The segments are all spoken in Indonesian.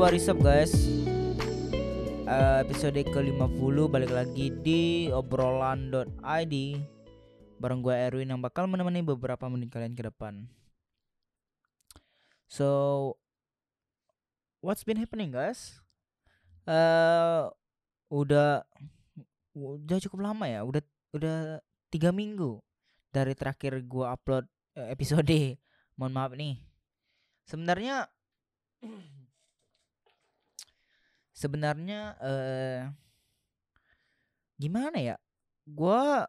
What is guys. Eh, Episode ke-50 balik lagi di obrolan.id Bareng gue Erwin yang bakal menemani beberapa menit kalian ke depan. So What's been happening guys? Eh udah udah cukup lama ya. Udah udah tiga minggu dari terakhir gua upload eh, episode. Mohon maaf nih. Sebenarnya sebenarnya eh gimana ya gua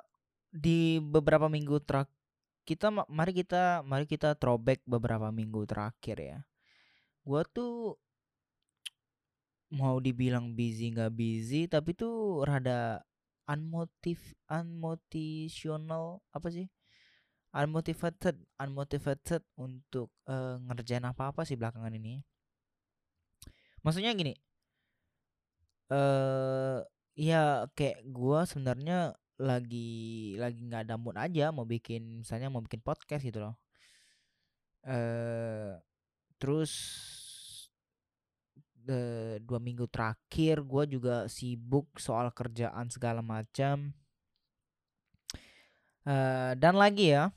di beberapa minggu terak kita ma- mari kita mari kita throwback beberapa minggu terakhir ya. Gua tuh mau dibilang busy nggak busy tapi tuh rada unmotiv unmotivational apa sih? Unmotivated unmotivated untuk eh, ngerjain apa apa sih belakangan ini. Maksudnya gini eh ya kayak gua sebenarnya lagi lagi nggak ada mood aja mau bikin misalnya mau bikin podcast gitu loh. Eh terus eh, dua minggu terakhir gua juga sibuk soal kerjaan segala macam. Eh dan lagi ya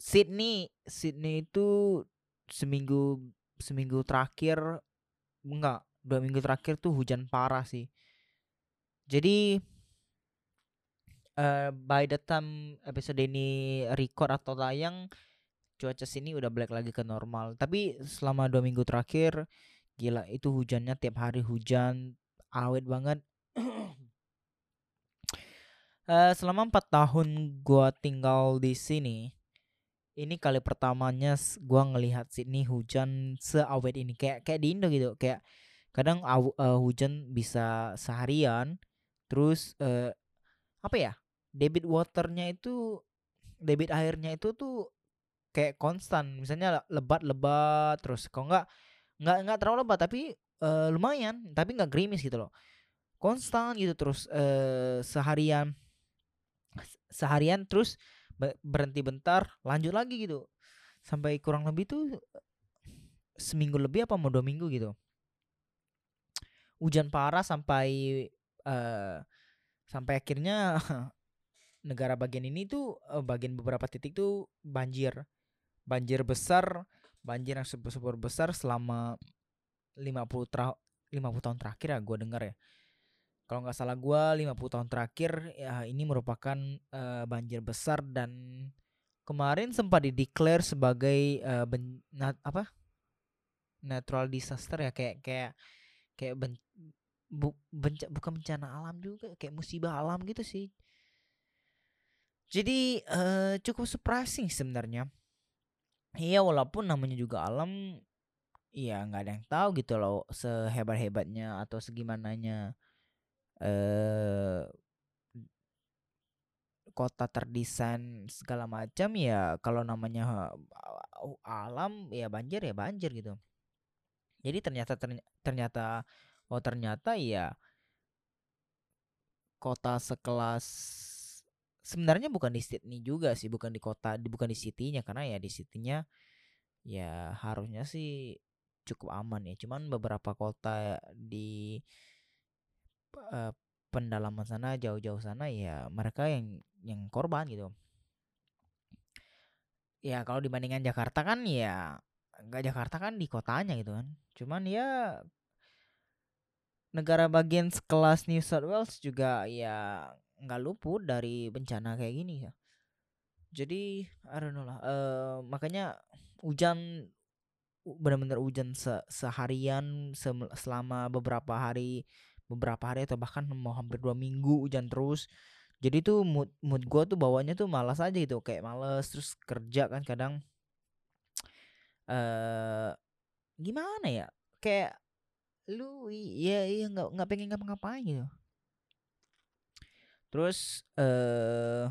Sydney Sydney itu seminggu seminggu terakhir enggak dua minggu terakhir tuh hujan parah sih jadi eh by the time episode ini record atau tayang cuaca sini udah balik lagi ke normal. Tapi selama dua minggu terakhir gila itu hujannya tiap hari hujan awet banget. Eh selama empat tahun gua tinggal di sini ini kali pertamanya gua ngelihat sini hujan seawet ini. Kayak kayak di Indo gitu. Kayak kadang eh, hujan bisa seharian terus eh apa ya debit waternya itu debit airnya itu tuh kayak konstan. Misalnya le- lebat-lebat terus kalau nggak nggak nggak terlalu lebat tapi eh, lumayan tapi nggak gerimis gitu loh. Konstan gitu terus eh seharian seharian terus be- berhenti bentar lanjut lagi gitu. Sampai kurang lebih tuh seminggu lebih apa mau dua minggu gitu. Hujan parah sampai eh sampai akhirnya negara bagian ini tuh bagian beberapa titik tuh banjir. Banjir besar banjir yang sebesar besar selama 50 tra 50 tahun terakhir ya gua dengar ya. Kalau nggak salah gua 50 tahun terakhir ya ini merupakan eh, banjir besar dan kemarin sempat dideklar sebagai eh, ben- nat- apa? Natural disaster ya kayak kayak kayak ben, bu, benca- bukan bencana alam juga kayak musibah alam gitu sih. Jadi eh, cukup surprising sebenarnya. Iya walaupun namanya juga alam ya nggak ada yang tahu gitu loh sehebat hebatnya atau segimananya eh kota terdesain segala macam ya kalau namanya uh, alam ya banjir ya banjir gitu. Jadi ternyata terny- ternyata oh ternyata ya kota sekelas sebenarnya bukan di Sydney juga sih bukan di kota bukan di city-nya karena ya di city-nya ya harusnya sih cukup aman ya. Cuman beberapa kota di eh, pendalaman sana jauh-jauh sana ya mereka yang yang korban gitu. Ya kalau dibandingkan Jakarta kan ya nggak Jakarta kan di kotanya gitu kan. Cuman ya negara bagian sekelas New South Wales juga ya nggak luput dari bencana kayak gini ya. Jadi I don't know lah eh, makanya hujan benar-benar hujan se- seharian sem- selama beberapa hari beberapa hari atau bahkan mau hampir dua minggu hujan terus. Jadi tuh mood mood gue tuh bawanya tuh malas aja gitu kayak males terus kerja kan kadang eh gimana ya kayak lu i- ya iya nggak nggak pengen ngapa-ngapain gitu. Terus eh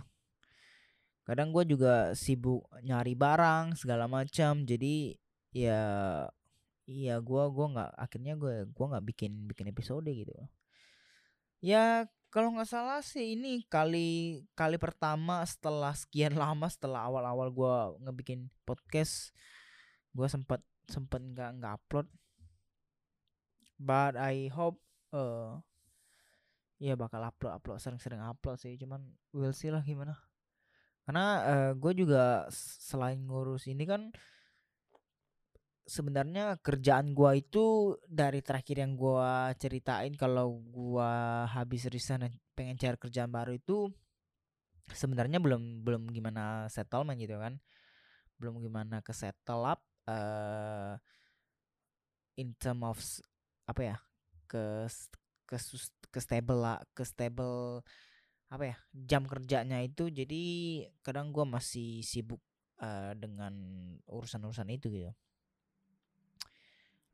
kadang gue juga sibuk nyari barang segala macam. Jadi ya iya gua gua nggak akhirnya gue gua nggak bikin bikin episode gitu. Ya kalau nggak salah sih ini kali kali pertama setelah sekian lama setelah awal-awal gua ngebikin podcast gua sempat sempat nggak nggak upload but I hope uh, ya bakal upload upload sering-sering upload sih. Cuman we'll see lah gimana. Karena uh, gue juga selain ngurus ini kan sebenarnya kerjaan gua itu dari terakhir yang gua ceritain kalau gua habis resign pengen cari kerjaan baru itu sebenarnya belum belum gimana settlement gitu kan. Belum gimana ke settle up uh, in term of apa ya ke ke ke stable lah ke stable apa ya jam kerjanya itu jadi kadang gua masih sibuk uh, dengan urusan-urusan itu gitu.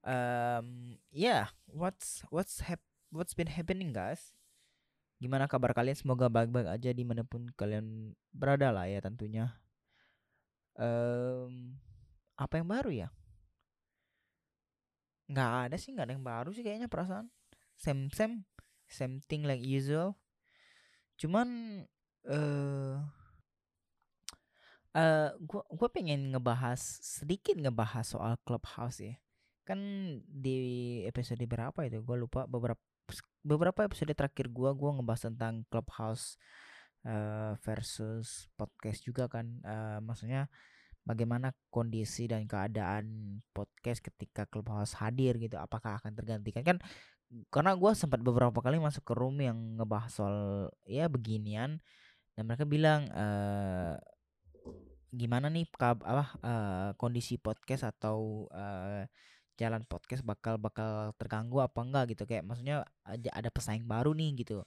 Um, yeah what's what's hap what's been happening guys? Gimana kabar kalian? Semoga baik-baik aja di mana pun kalian berada lah ya tentunya. Um, apa yang baru ya nggak ada sih nggak ada yang baru sih kayaknya perasaan. Same same. Same thing like usual. Cuman eh uh, uh, gua gua pengen ngebahas sedikit ngebahas soal clubhouse ya. Kan di episode berapa itu? Gue lupa. Beberapa beberapa episode terakhir gue gue ngebahas tentang clubhouse uh, versus podcast juga kan. Uh, maksudnya bagaimana kondisi dan keadaan podcast ketika clubhouse hadir gitu apakah akan tergantikan? Kan karena gue sempat beberapa kali masuk ke room yang ngebahas soal ya beginian dan mereka bilang uh, gimana nih kab apa uh, kondisi podcast atau uh, jalan podcast bakal bakal terganggu apa enggak? Gitu kayak maksudnya ada ada pesaing baru nih gitu.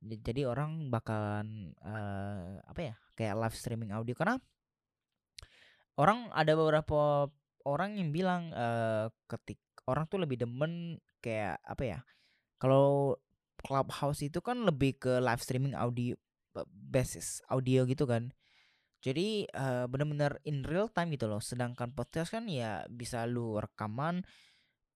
Jadi orang bakalan uh, apa ya kayak live streaming audio. Karena orang ada beberapa orang yang bilang uh, ketik orang tuh lebih demen kayak apa ya kalau clubhouse itu kan lebih ke live streaming audio basis audio gitu kan. Jadi uh, benar-benar in real time gitu loh sedangkan podcast kan ya bisa lu rekaman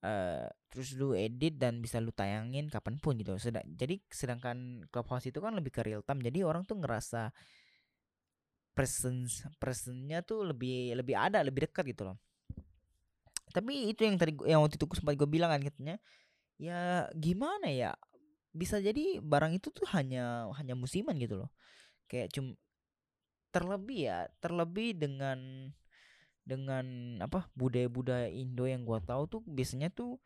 uh, terus lu edit dan bisa lu tayangin kapan pun gitu Sedang, jadi sedangkan clubhouse itu kan lebih ke real time jadi orang tuh ngerasa presence presence tuh lebih lebih ada lebih dekat gitu loh. Tapi itu yang tadi yang waktu itu sempat gue bilang kan katanya ya gimana ya bisa jadi barang itu tuh hanya hanya musiman gitu loh. Kayak cum terlebih ya terlebih dengan dengan apa budaya-budaya Indo yang gua tahu tuh biasanya tuh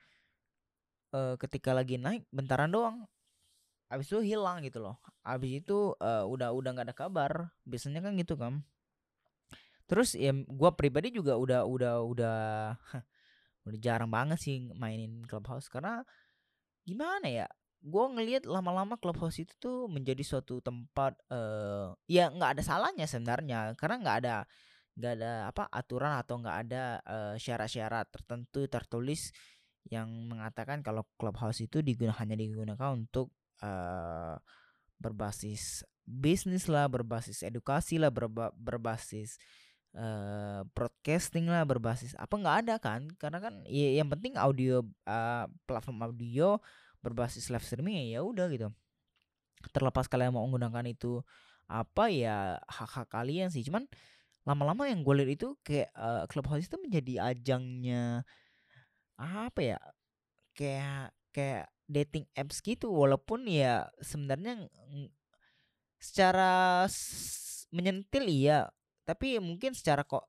uh, ketika lagi naik bentaran doang habis itu hilang gitu loh. Habis itu uh, udah udah nggak ada kabar. Biasanya kan gitu kan terus ya gua pribadi juga udah udah udah udah jarang banget sih mainin clubhouse. Karena gimana ya gue ngelihat lama-lama clubhouse itu tuh menjadi suatu tempat uh, ya nggak ada salahnya sebenarnya. Karena nggak ada nggak ada apa aturan atau nggak ada uh, syarat-syarat tertentu tertulis yang mengatakan kalau clubhouse itu digunakan hanya digunakan untuk uh, berbasis bisnis lah berbasis edukasi lah berba berbasis uh, broadcasting lah berbasis apa nggak ada kan? Karena kan ya, yang penting audio uh, platform audio berbasis live streaming ya, ya udah gitu. Terlepas kalian mau menggunakan itu apa ya hak-hak kalian sih. Cuman lama-lama yang gue lihat itu kayak uh, clubhouse itu menjadi ajangnya apa ya? Kayak kayak dating apps gitu walaupun ya sebenarnya secara menyentil iya tapi mungkin secara kok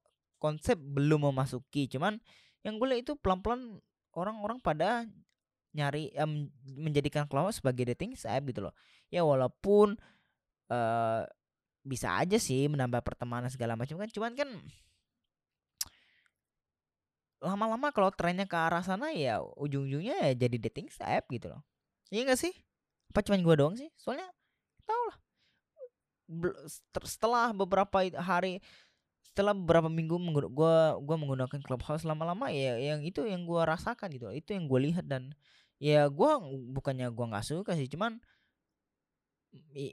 konsep belum memasuki. Cuman yang gue lihat itu pelan-pelan orang-orang pada nyari um, menjadikan Clubhouse sebagai dating app gitu loh. Ya walaupun uh, bisa aja sih menambah pertemanan segala macam kan cuman kan lama-lama kalau trennya ke arah sana ya ujung-ujungnya ya jadi dating app gitu loh. Iya gak sih? Apa cuman gue doang sih? Soalnya tau lah. Setelah beberapa hari setelah beberapa minggu gue gua menggunakan clubhouse lama-lama ya yang itu yang gue rasakan gitu itu yang gue lihat dan ya gue bukannya gue nggak suka sih cuman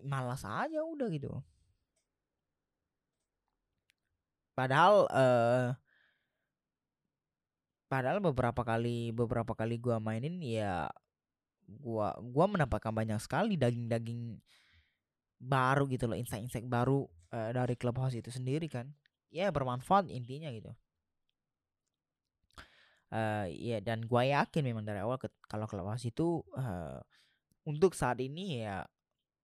malas aja udah gitu. Padahal uh, padahal beberapa kali beberapa kali gue mainin ya gua gua mendapatkan banyak sekali daging-daging baru gitu loh insight-insight baru uh, dari clubhouse itu sendiri kan ya bermanfaat intinya gitu uh, ya dan gua yakin memang dari awal kalau Clubhouse itu uh, untuk saat ini ya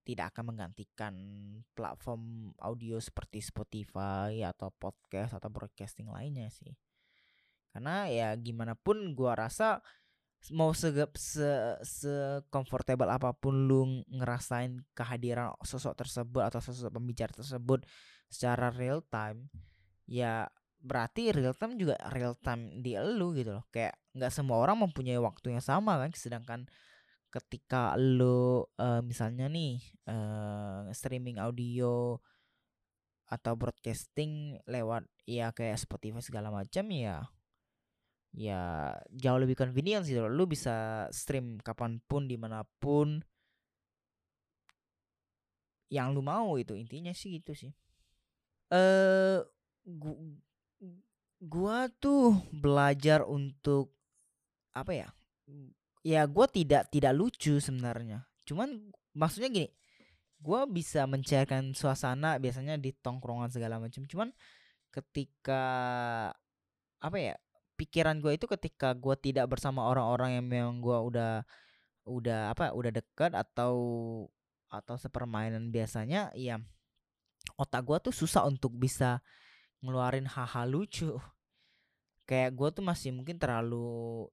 tidak akan menggantikan platform audio seperti Spotify atau podcast atau broadcasting lainnya sih. Karena ya gimana pun gua rasa mau segep se se comfortable apa pun lu ngerasain kehadiran sosok tersebut atau sosok pembicara tersebut secara real time ya berarti real time juga real time di lu gitu loh. Kayak nggak semua orang mempunyai waktu yang sama kan sedangkan ketika lo uh, misalnya nih uh, streaming audio atau broadcasting lewat ya kayak Spotify segala macam ya ya jauh lebih convenient sih lo bisa stream kapan pun di mana pun. Yang lu mau itu intinya sih gitu sih. Eh uh, gua, gua tuh belajar untuk apa ya ya gue tidak tidak lucu sebenarnya. Cuman maksudnya gini gue bisa mencairkan suasana biasanya di tongkrongan segala macam. Cuman ketika apa ya pikiran gue itu ketika gue tidak bersama orang-orang yang memang gue udah udah apa udah dekat atau atau sepermainan biasanya ya otak gue tuh susah untuk bisa ngeluarin hal-hal lucu. Kayak gue tuh masih mungkin terlalu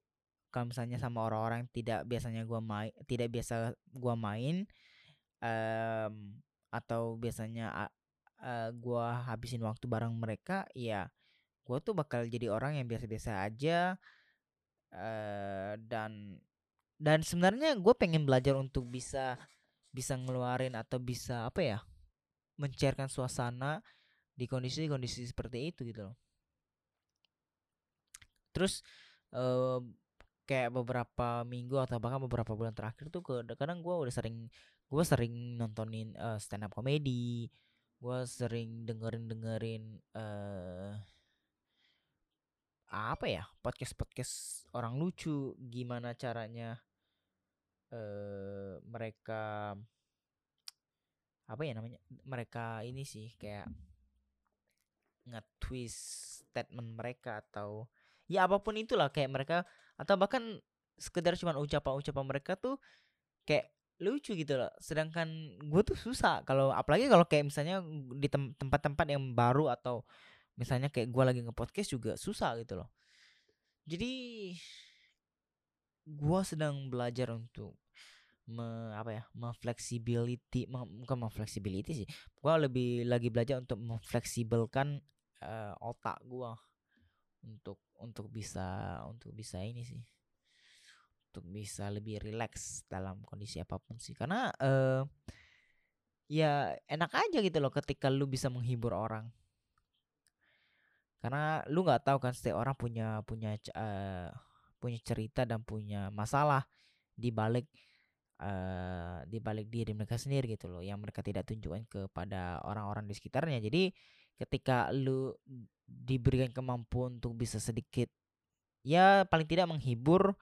kalau misalnya sama orang-orang tidak biasanya gua main tidak biasa gua main um, atau biasanya uh, gua habisin waktu bareng mereka ya gua tuh bakal jadi orang yang biasa-biasa aja uh, dan dan sebenarnya gue pengen belajar untuk bisa bisa ngeluarin atau bisa apa ya mencairkan suasana di kondisi-kondisi seperti itu gitu loh. Terus uh, kayak beberapa minggu atau bahkan beberapa bulan terakhir tuh ke kadang gue udah sering gue sering nontonin uh, stand up comedy gue sering dengerin dengerin uh, apa ya podcast podcast orang lucu gimana caranya uh, mereka apa ya namanya mereka ini sih kayak nge-twist statement mereka atau ya apa pun itulah kayak mereka atau bahkan sekedar cuma ucapan-ucapan mereka tuh kayak lucu gitu loh. Sedangkan gue tuh susah kalau apalagi kalau kayak misalnya di tempat-tempat yang baru atau misalnya kayak gue lagi nge-podcast juga susah gitu loh. Jadi gue sedang belajar untuk me, apa ya memflexibility me, bukan memflexibility sih gue lebih lagi belajar untuk memfleksibelkan uh, otak gue untuk untuk bisa untuk bisa ini sih untuk bisa lebih rileks dalam kondisi apa pun sih. Karena uh, ya enak aja gitu loh ketika lu bisa menghibur orang karena lu nggak tahu kan setiap orang punya punya uh, punya cerita dan punya masalah di balik uh, di balik diri mereka sendiri gitu loh yang mereka tidak tunjukkan kepada orang-orang di sekitarnya. Jadi ketika lu diberikan kemampuan untuk bisa sedikit ya paling tidak menghibur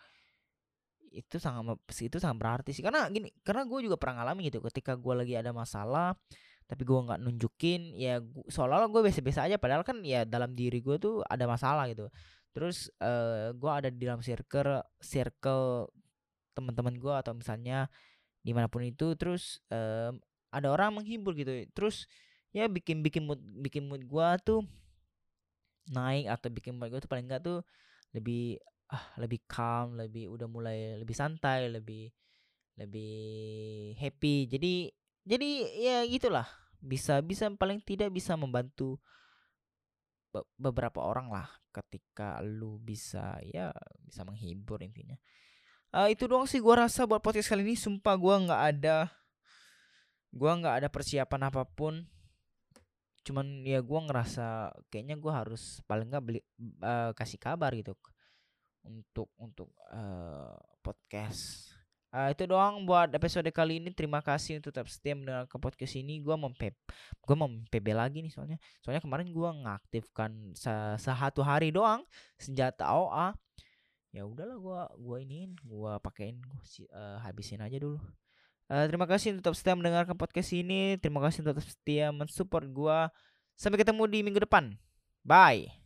itu sangat itu sangat berarti sih. Karena gini karena gue juga pernah ngalamin gitu ketika gue lagi ada masalah tapi gue nggak nunjukin ya seolah-olah gue biasa-biasa aja padahal kan ya dalam diri gue tuh ada masalah gitu. Terus uh, gue ada di dalam circle circle teman-teman gue atau misalnya di mana pun itu terus um, ada orang menghibur gitu. Terus ya bikin bikin mood bikin mood gue tuh naik atau bikin mood gue tuh paling enggak tuh lebih ah lebih calm lebih udah mulai lebih santai lebih lebih happy. Jadi jadi ya gitulah. Bisa bisa paling tidak bisa membantu be beberapa orang lah ketika lu bisa ya bisa menghibur intinya. Uh, itu doang sih gua rasa buat podcast kali ini. Sumpah gua nggak ada gua nggak ada persiapan apa pun. Cuman ya gue ngerasa kayaknya gue harus paling nggak beli uh, kasih kabar gitu untuk untuk uh, podcast uh, itu doang buat episode kali ini terima kasih untuk tetap setia mendengarkan podcast ini gue mau pep gue mau pb lagi nih soalnya soalnya kemarin gue ngaktifkan se sehatu hari doang senjata OA ya udahlah gue gue iniin gue pakein gue uh, habisin aja dulu Uh, terima kasih untuk setia mendengarkan podcast ini. Terima kasih untuk setia mensupport gua. Sampai ketemu di minggu depan. Bye.